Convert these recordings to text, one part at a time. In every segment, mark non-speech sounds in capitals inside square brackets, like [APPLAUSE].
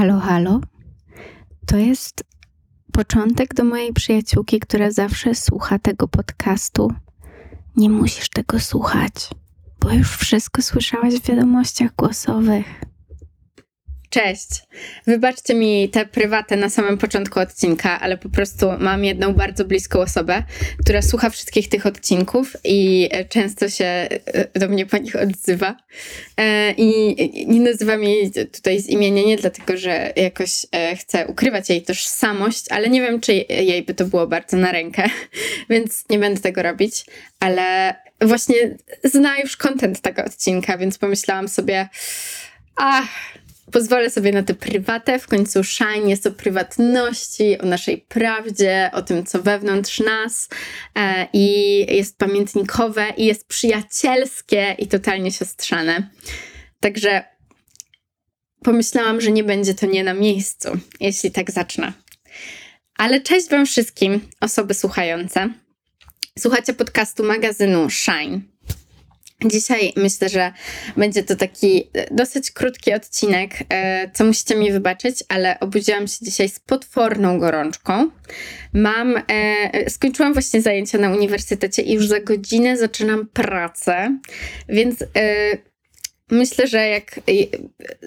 halo. To jest początek do mojej przyjaciółki, która zawsze słucha tego podcastu. Nie musisz tego słuchać, bo już wszystko słyszałaś w wiadomościach głosowych. Cześć. Wybaczcie mi te prywatę na samym początku odcinka, ale po prostu mam jedną bardzo bliską osobę, która słucha wszystkich tych odcinków i często się e, do mnie po nich odzywa. E, I nie nazywam jej tutaj z imienia nie dlatego, że jakoś e, chcę ukrywać jej tożsamość, ale nie wiem, czy jej by to było bardzo na rękę, [LAUGHS] więc nie będę tego robić, ale właśnie zna już kontent tego odcinka, więc pomyślałam sobie, ach, pozwolę sobie na tę prywatę. W końcu Shine jest o prywatności, o naszej prawdzie, o tym, co wewnątrz nas e, i jest pamiętnikowe i jest przyjacielskie i totalnie siostrzane. Także pomyślałam, że nie będzie to nie na miejscu, jeśli tak zacznę. Ale cześć Wam wszystkim, osoby słuchające. Słuchacie podcastu magazynu Shine. Dzisiaj myślę, że będzie to taki e, dosyć krótki odcinek, e, co musicie mi wybaczyć, ale obudziłam się dzisiaj z potworną gorączką. Mam, e, skończyłam właśnie zajęcia na uniwersytecie i już za godzinę zaczynam pracę, więc myślę, że jak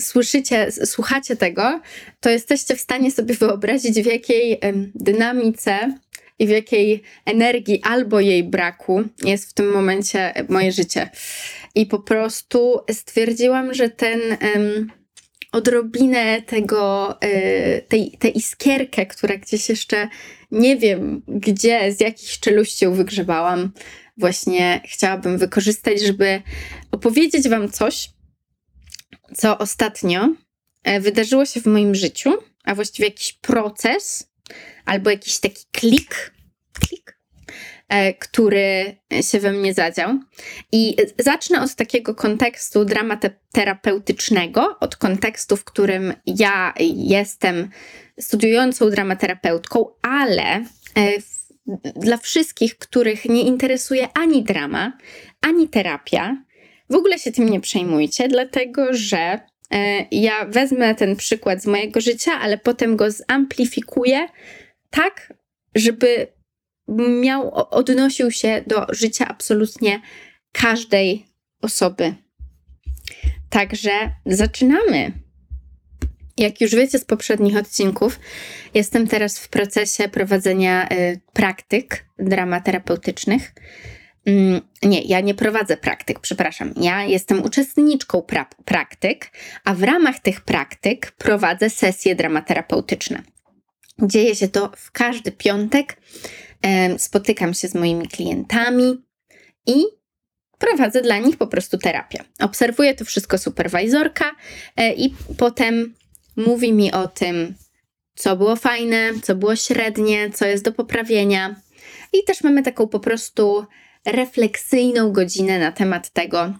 słyszycie, słuchacie tego, to jesteście w stanie sobie wyobrazić, w jakiej dynamice i w jakiej energii albo jej braku jest w tym momencie moje życie. I po prostu stwierdziłam, że ten um, odrobinę tego, y, tej, tę iskierkę, która gdzieś jeszcze nie wiem gdzie, z jakich czeluści ją wygrzebałam, właśnie chciałabym wykorzystać, żeby opowiedzieć Wam coś, co ostatnio e, wydarzyło się w moim życiu, a właściwie jakiś proces, albo jakiś taki klik, klik, e, który się we mnie zadział. I zacznę od takiego kontekstu dramaterapeutycznego, od kontekstu, w którym ja jestem studiującą dramaterapeutką, ale e, dla wszystkich, których nie interesuje ani drama, ani terapia, w ogóle się tym nie przejmujcie, dlatego że e, ja wezmę ten przykład z mojego życia, ale potem go zamplifikuję tak, żeby miał, odnosił się do życia absolutnie każdej osoby. Także zaczynamy. Jak już wiecie z poprzednich odcinków, jestem teraz w procesie prowadzenia y, praktyk dramaterapeutycznych. Mm, nie, ja nie prowadzę praktyk, przepraszam. Ja jestem uczestniczką pra praktyk, a w ramach tych praktyk prowadzę sesje dramaterapeutyczne. Dzieje się to w każdy piątek. Spotykam się z moimi klientami i prowadzę dla nich po prostu terapię. Obserwuję to wszystko superwajzorka e, i potem mówi mi o tym, co było fajne, co było średnie, co jest do poprawienia. I też mamy taką po prostu refleksyjną godzinę na temat tego,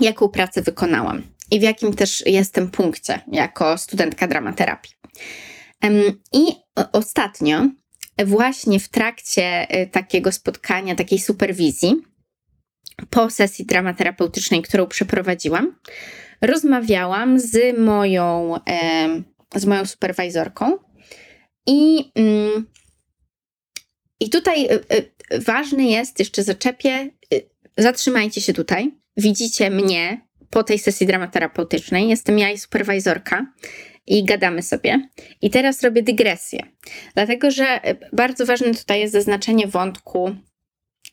jaką pracę wykonałam i w jakim też jestem punkcie jako studentka dramaterapii. I ostatnio, właśnie w trakcie y, takiego spotkania, takiej superwizji, po sesji dramaterapeutycznej, którą przeprowadziłam, rozmawiałam z moją, z moją superwajzorką i, mm, i tutaj y, y, ważny jest, jeszcze zaczepię, zatrzymajcie się tutaj, widzicie mnie po tej sesji dramaterapeutycznej, jestem ja i superwajzorka i gadamy sobie. I teraz robię dygresję, dlatego że bardzo ważne tutaj jest zaznaczenie wątku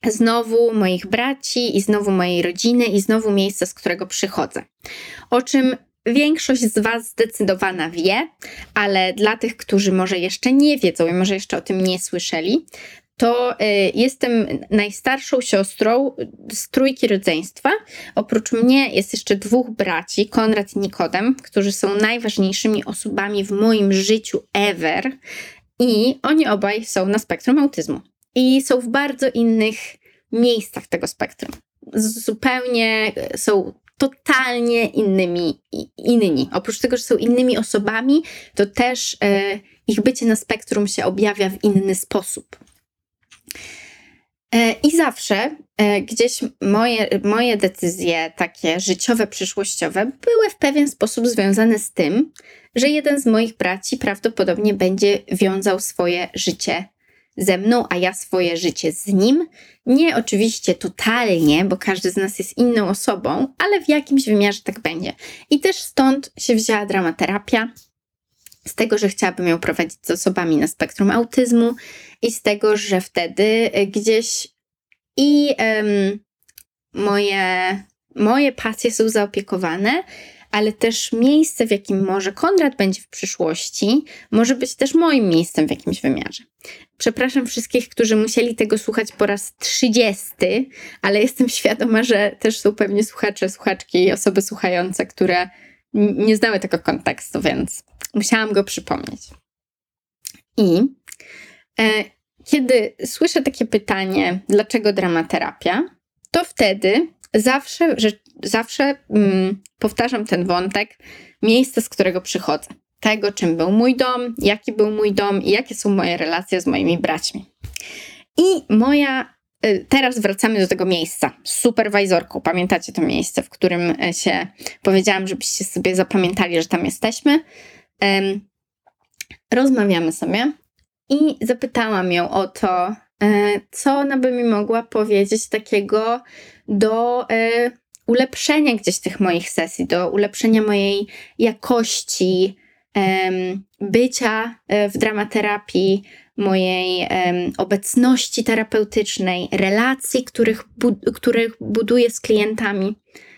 znowu moich braci i znowu mojej rodziny i znowu miejsca, z którego przychodzę. O czym większość z Was zdecydowana wie, ale dla tych, którzy może jeszcze nie wiedzą i może jeszcze o tym nie słyszeli, to y, jestem najstarszą siostrą z trójki rodzeństwa. Oprócz mnie jest jeszcze dwóch braci, Konrad i Nikodem, którzy są najważniejszymi osobami w moim życiu ever. I oni obaj są na spektrum autyzmu. I są w bardzo innych miejscach tego spektrum. Zupełnie są totalnie innymi, inni. Oprócz tego, że są innymi osobami, to też e, ich bycie na spektrum się objawia w inny sposób. E, I zawsze e, gdzieś moje, moje decyzje takie życiowe, przyszłościowe były w pewien sposób związane z tym, że jeden z moich braci prawdopodobnie będzie wiązał swoje życie ze mną, a ja swoje życie z nim. Nie oczywiście totalnie, bo każdy z nas jest inną osobą, ale w jakimś wymiarze tak będzie. I też stąd się wzięła dramaterapia. Z tego, że chciałabym ją prowadzić z osobami na spektrum autyzmu, i z tego, że wtedy gdzieś i um, moje, moje pasje są zaopiekowane, ale też miejsce, w jakim może Konrad będzie w przyszłości, może być też moim miejscem w jakimś wymiarze. Przepraszam wszystkich, którzy musieli tego słuchać po raz trzydziesty, ale jestem świadoma, że też są pewnie słuchacze, słuchaczki i osoby słuchające, które nie znały tego kontekstu, więc musiałam go przypomnieć. I e, kiedy słyszę takie pytanie, dlaczego dramaterapia, to wtedy zawsze, że, zawsze mm, powtarzam ten wątek miejsca, z którego przychodzę. Tego, czym był mój dom, jaki był mój dom i jakie są moje relacje z moimi braćmi. I moja. Y, teraz wracamy do tego miejsca z superwajzorką. Pamiętacie to miejsce, w którym e, się powiedziałam, żebyście sobie zapamiętali, że tam jesteśmy. Rozmawiamy sobie i zapytałam ją o to, e, co ona by mi mogła powiedzieć takiego do e, ulepszenia gdzieś tych moich sesji, do ulepszenia mojej jakości bycia w dramaterapii, mojej obecności terapeutycznej, relacji, których, bu których buduję z klientami.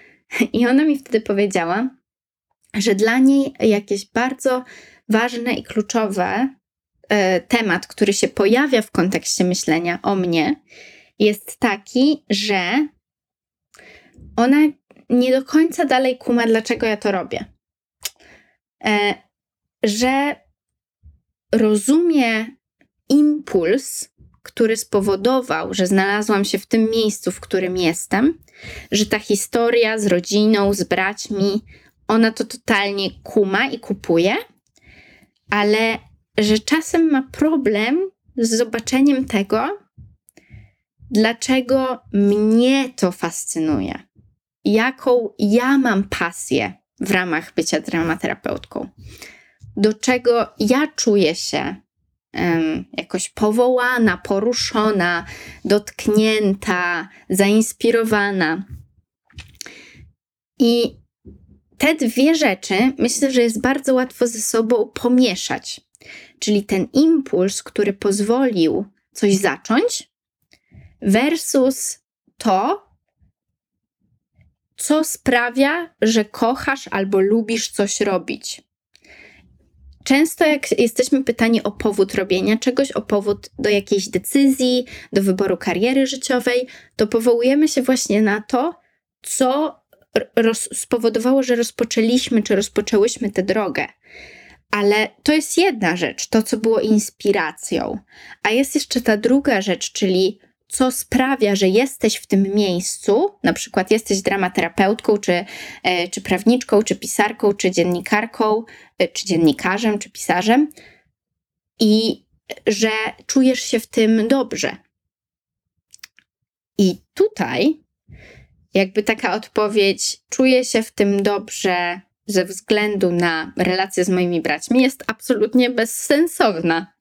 [LAUGHS] I ona mi wtedy powiedziała, że dla niej jakieś bardzo ważne i kluczowe temat, który się pojawia w kontekście myślenia o mnie, jest taki, że ona nie do końca dalej kuma, dlaczego ja to robię. E, że rozumie impuls, który spowodował, że znalazłam się w tym miejscu, w którym jestem, że ta historia z rodziną, z braćmi, ona to totalnie kuma i kupuje, ale że czasem ma problem z zobaczeniem tego, dlaczego mnie to fascynuje jaką ja mam pasję w ramach bycia dramaterapeutką, do czego ja czuję się jakoś powołana, poruszona, dotknięta, zainspirowana. I te dwie rzeczy myślę, że jest bardzo łatwo ze sobą pomieszać. Czyli ten impuls, który pozwolił coś zacząć, versus to, co sprawia, że kochasz albo lubisz coś robić. Często, jak jesteśmy pytani o powód robienia czegoś, o powód do jakiejś decyzji, do wyboru kariery życiowej, to powołujemy się właśnie na to, co spowodowało, że rozpoczęliśmy czy rozpoczęłyśmy tę drogę. Ale to jest jedna rzecz, to co było inspiracją. A jest jeszcze ta druga rzecz, czyli co sprawia, że jesteś w tym miejscu, na przykład jesteś dramaterapeutką, czy, e, czy prawniczką, czy pisarką, czy dziennikarką, czy dziennikarzem, czy pisarzem, i że czujesz się w tym dobrze. I tutaj, jakby taka odpowiedź, czuję się w tym dobrze ze względu na relacje z moimi braćmi, jest absolutnie bezsensowna,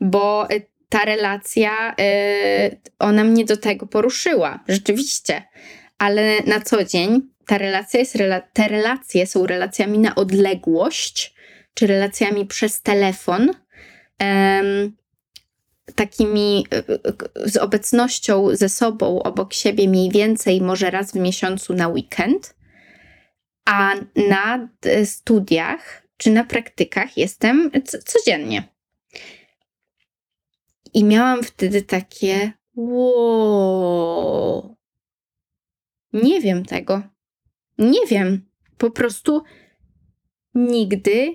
bo ta relacja, y, ona mnie do tego poruszyła, rzeczywiście. Ale na co dzień ta relacja jest, te relacje są relacjami na odległość, czy relacjami przez telefon, takimi y, y, z obecnością ze sobą obok siebie mniej więcej, może raz w miesiącu na weekend, a na studiach czy na praktykach jestem codziennie. I miałam wtedy takie, wow, nie wiem tego. Nie wiem. Po prostu nigdy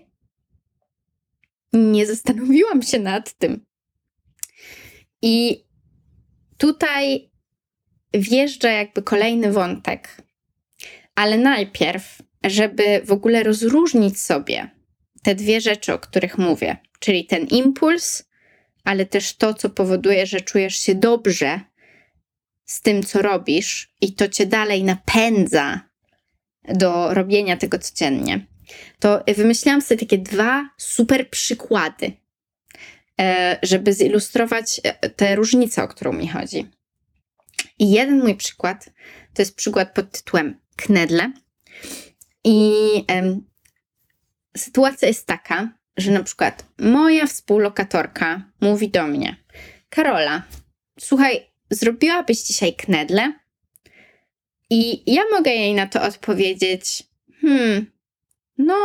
nie zastanowiłam się nad tym. I tutaj wjeżdża jakby kolejny wątek. Ale najpierw, żeby w ogóle rozróżnić sobie te dwie rzeczy, o których mówię, czyli ten impuls ale też to, co powoduje, że czujesz się dobrze z tym, co robisz, i to cię dalej napędza do robienia tego codziennie. to wymyśliłam sobie takie dwa super przykłady, e, żeby zilustrować e, te różnice, o którą mi chodzi. I jeden mój przykład to jest przykład pod tytułem Knedle. I em, sytuacja jest taka, że na przykład moja współlokatorka mówi do mnie: Karola, słuchaj, zrobiłabyś dzisiaj knedle? I ja mogę jej na to odpowiedzieć: Hmm, no,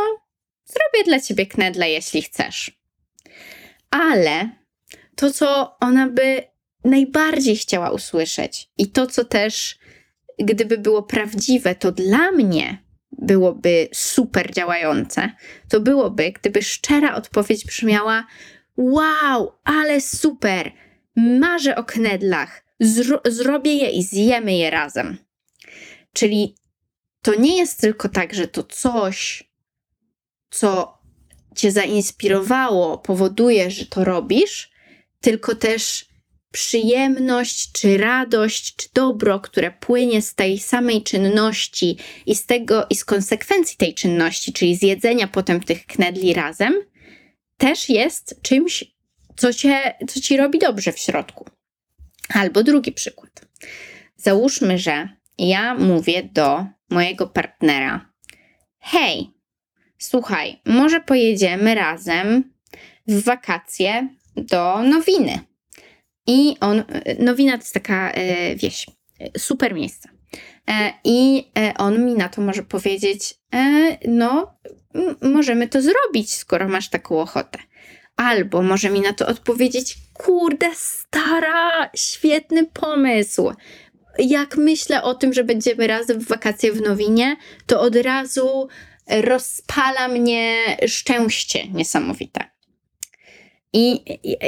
zrobię dla ciebie knedle, jeśli chcesz. Ale to, co ona by najbardziej chciała usłyszeć, i to, co też, gdyby było prawdziwe, to dla mnie byłoby super działające, to byłoby, gdyby szczera odpowiedź brzmiała: Wow, ale super! Marzę o knedlach, Zro zrobię je i zjemy je razem. Czyli to nie jest tylko tak, że to coś, co cię zainspirowało, powoduje, że to robisz, tylko też przyjemność, czy radość, czy dobro, które płynie z tej samej czynności i z tego i z konsekwencji tej czynności, czyli z jedzenia potem tych knedli razem, też jest czymś, co, cię, co ci robi dobrze w środku. Albo drugi przykład. Załóżmy, że ja mówię do mojego partnera: Hej, słuchaj, może pojedziemy razem w wakacje do Nowiny. I on, Nowina to jest taka e, wieś, super miejsce. E, I e, on mi na to może powiedzieć: e, No, możemy to zrobić, skoro masz taką ochotę. Albo może mi na to odpowiedzieć: Kurde, stara, świetny pomysł. Jak myślę o tym, że będziemy razem w wakacje w Nowinie, to od razu rozpala mnie szczęście niesamowite. I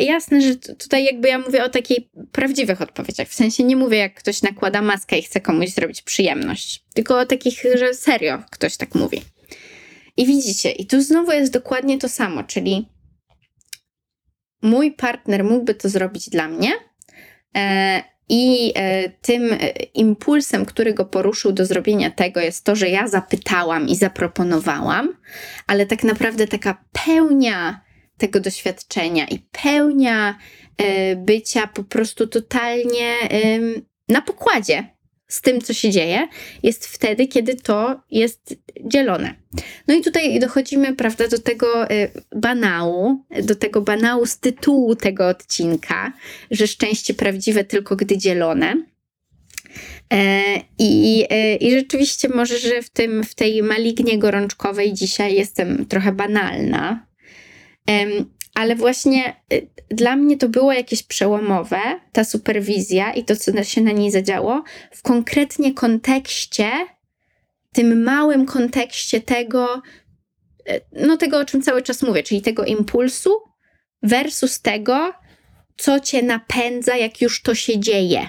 jasne, że tutaj jakby ja mówię o takiej prawdziwych odpowiedziach. W sensie nie mówię, jak ktoś nakłada maskę i chce komuś zrobić przyjemność, tylko o takich, że serio ktoś tak mówi. I widzicie, i tu znowu jest dokładnie to samo, czyli mój partner mógłby to zrobić dla mnie. E, I e, tym e, impulsem, który go poruszył do zrobienia tego, jest to, że ja zapytałam i zaproponowałam, ale tak naprawdę taka pełnia tego doświadczenia i pełnia bycia po prostu totalnie na pokładzie z tym, co się dzieje, jest wtedy, kiedy to jest dzielone. No i tutaj dochodzimy, prawda, do tego y, banału, do tego banału z tytułu tego odcinka, że szczęście prawdziwe tylko gdy dzielone. E, I, e, I rzeczywiście może, że w, tym, w tej malignie gorączkowej dzisiaj jestem trochę banalna, ale właśnie y, dla mnie to było jakieś przełomowe, ta superwizja i to, co się na niej zadziało, w konkretnie kontekście, tym małym kontekście tego, y, no tego, o czym cały czas mówię, czyli tego impulsu versus tego, co cię napędza, jak już to się dzieje.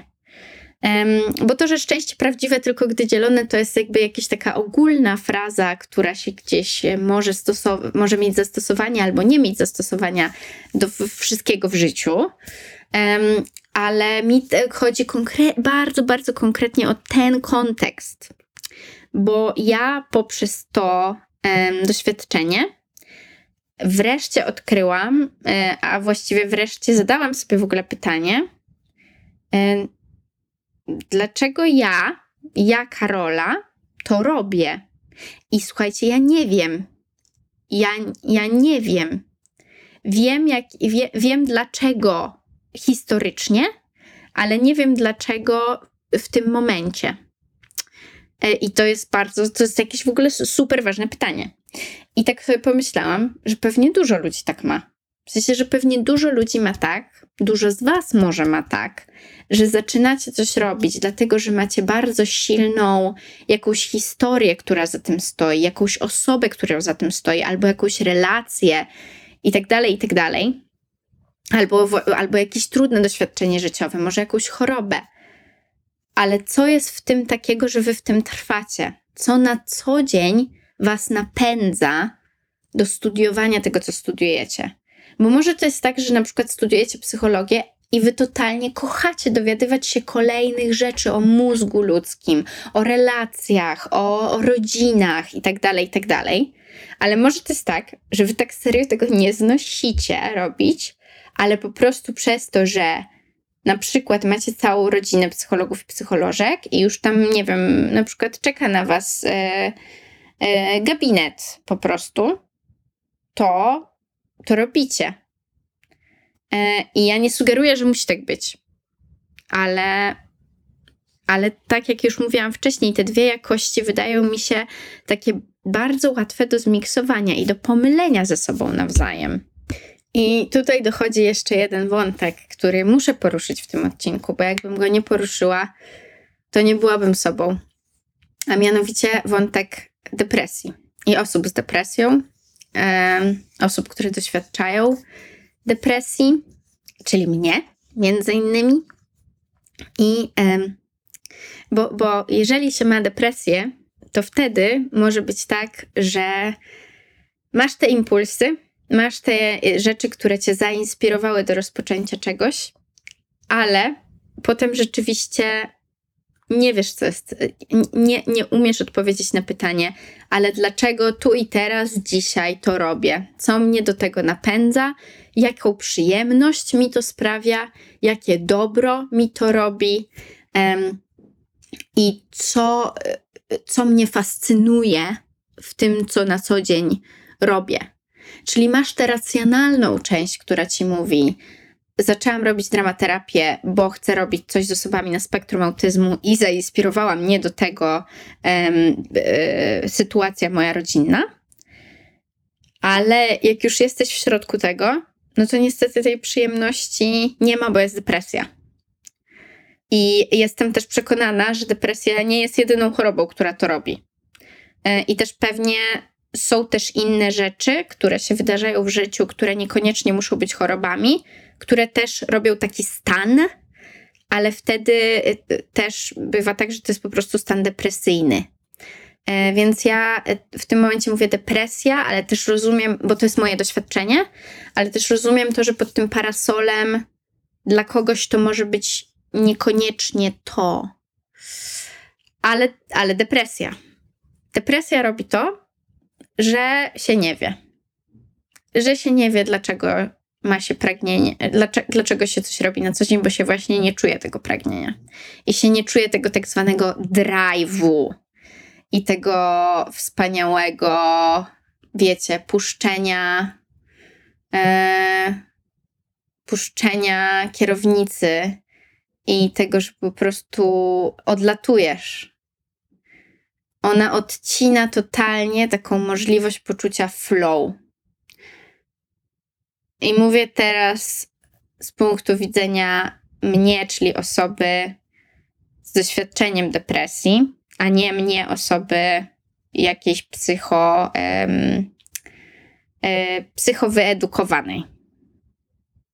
Bo to, że szczęście prawdziwe tylko gdy dzielone, to jest jakby jakaś taka ogólna fraza, która się gdzieś może, stosow- może mieć zastosowanie albo nie mieć zastosowania do wszystkiego w życiu. Ale mi chodzi konkre- bardzo, bardzo konkretnie o ten kontekst, bo ja poprzez to doświadczenie wreszcie odkryłam, e, a właściwie wreszcie zadałam sobie w ogóle pytanie, dlaczego ja, ja Karola, to robię. I słuchajcie, ja nie wiem. Ja, ja nie wiem. Wiem, jak, wie, wiem dlaczego historycznie, ale nie wiem dlaczego w tym momencie. E, I to jest bardzo, to jest jakieś w ogóle super ważne pytanie. I tak sobie pomyślałam, że pewnie dużo ludzi tak ma. W sensie, że pewnie dużo ludzi ma tak, dużo z Was może ma tak, że zaczynacie coś robić, dlatego że macie bardzo silną jakąś historię, która za tym stoi, jakąś osobę, która za tym stoi, albo jakąś relację i tak dalej, i tak dalej. Albo, albo jakieś trudne doświadczenie życiowe, może jakąś chorobę. Ale co jest w tym takiego, że wy w tym trwacie? Co na co dzień was napędza do studiowania tego, co studiujecie? Bo może to jest tak, że na przykład studiujecie psychologię i wy totalnie kochacie dowiadywać się kolejnych rzeczy o mózgu ludzkim, o relacjach, o, rodzinach itd., tak itd. Tak Ale może to jest tak, że wy tak serio tego nie znosicie robić, ale po prostu przez to, że na przykład macie całą rodzinę psychologów i psycholożek i już tam, nie wiem, na przykład czeka na was e, e, gabinet po prostu, to, to robicie. E, I ja nie sugeruję, że musi tak być, ale, ale tak jak już mówiłam wcześniej, te dwie jakości wydają mi się takie bardzo łatwe do zmiksowania i do pomylenia ze sobą nawzajem. I tutaj dochodzi jeszcze jeden wątek, który muszę poruszyć w tym odcinku, bo jakbym go nie poruszyła, to nie byłabym sobą. A mianowicie wątek depresji i osób z depresją, osób, które doświadczają depresji, czyli mnie, między innymi. I e, bo, bo jeżeli się ma depresję, to wtedy może być tak, że masz te impulsy, masz te rzeczy, które cię zainspirowały do rozpoczęcia czegoś, ale potem rzeczywiście nie wiesz, co jest, nie, nie umiesz odpowiedzieć na pytanie, ale dlaczego tu i teraz, dzisiaj to robię? Co mnie do tego napędza? Jaką przyjemność mi to sprawia? Jakie dobro mi to robi? Um, I co, co mnie fascynuje w tym, co na co dzień robię? Czyli masz tę racjonalną część, która ci mówi, zaczęłam robić dramaterapię, bo chcę robić coś z osobami na spektrum autyzmu i zainspirowała mnie do tego um, e, sytuacja moja rodzinna. Ale jak już jesteś w środku tego, no to niestety tej przyjemności nie ma, bo jest depresja. I jestem też przekonana, że depresja nie jest jedyną chorobą, która to robi. E, I też pewnie są też inne rzeczy, które się wydarzają w życiu, które niekoniecznie muszą być chorobami, które też robią taki stan, ale wtedy y, też bywa tak, że to jest po prostu stan depresyjny. E, więc ja y, w tym momencie mówię depresja, ale też rozumiem, bo to jest moje doświadczenie, ale też rozumiem to, że pod tym parasolem dla kogoś to może być niekoniecznie to. Ale, ale depresja. Depresja robi to, że się nie wie. Że się nie wie, dlaczego ma się pragnienie, dlaczego, dlaczego się coś robi na co dzień, bo się właśnie nie czuje tego pragnienia. I się nie czuje tego tak zwanego drive'u i tego wspaniałego, wiecie, puszczenia, e, puszczenia kierownicy i tego, że po prostu odlatujesz. Ona odcina totalnie taką możliwość poczucia flow i mówię teraz z punktu widzenia mnie, czyli osoby z doświadczeniem depresji, a nie mnie, osoby jakiejś psycho, um, e, psychowyedukowanej.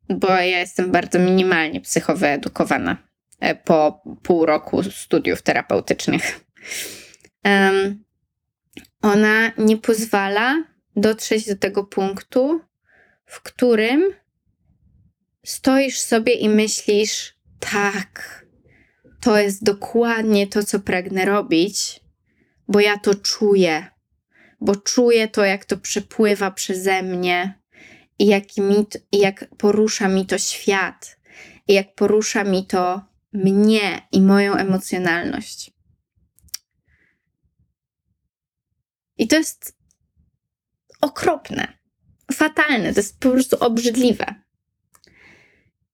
Bo ja jestem bardzo minimalnie psychowyedukowana e, po pół roku studiów terapeutycznych. Um, ona nie pozwala dotrzeć do tego punktu, w którym stoisz sobie i myślisz: tak, to jest dokładnie to, co pragnę robić, bo ja to czuję, bo czuję to, jak to przepływa przeze mnie i jak, mi, i jak porusza mi to świat, i jak porusza mi to mnie i moją emocjonalność. I to jest okropne fatalne, to jest po prostu obrzydliwe.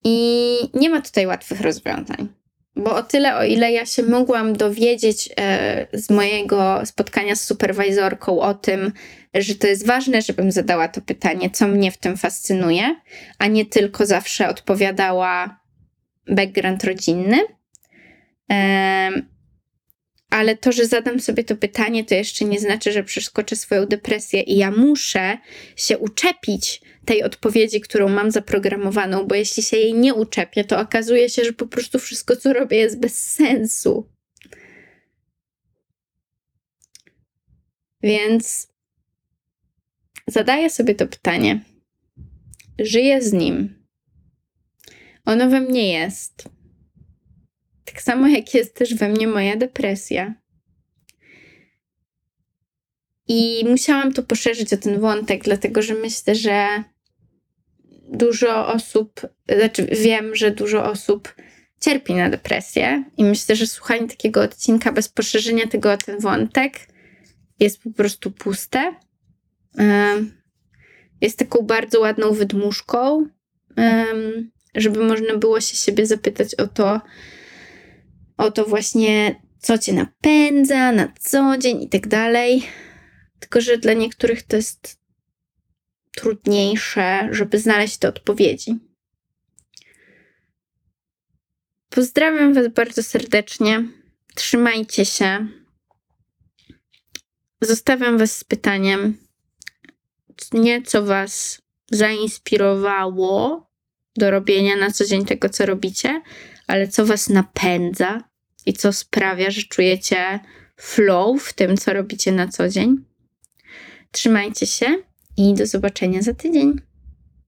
I nie ma tutaj łatwych rozwiązań. Bo o tyle, o ile ja się mogłam dowiedzieć e, z mojego spotkania z superwajzorką o tym, że to jest ważne, żebym zadała to pytanie, co mnie w tym fascynuje, a nie tylko zawsze odpowiadała background rodzinny. E, ale to, że zadam sobie to pytanie, to jeszcze nie znaczy, że przeskoczę swoją depresję i ja muszę się uczepić tej odpowiedzi, którą mam zaprogramowaną, bo jeśli się jej nie uczepię, to okazuje się, że po prostu wszystko, co robię, jest bez sensu. Więc zadaję sobie to pytanie. Żyję z nim. Ono we mnie jest tak samo jak jest też we mnie moja depresja. I musiałam to poszerzyć o ten wątek, dlatego że myślę, że dużo osób, znaczy wiem, że dużo osób cierpi na depresję i myślę, że słuchanie takiego odcinka bez poszerzenia tego o ten wątek jest po prostu puste. Jest taką bardzo ładną wydmuszką, żeby można było się siebie zapytać o to, o to właśnie, co cię napędza na co dzień i tak dalej. Tylko, że dla niektórych to jest trudniejsze, żeby znaleźć te odpowiedzi. Pozdrawiam Was bardzo serdecznie. Trzymajcie się. Zostawiam Was z pytaniem, nie co Was zainspirowało do robienia na co dzień tego, co robicie, ale co Was napędza i co sprawia, że czujecie flow w tym, co robicie na co dzień. Trzymajcie się i do zobaczenia za tydzień.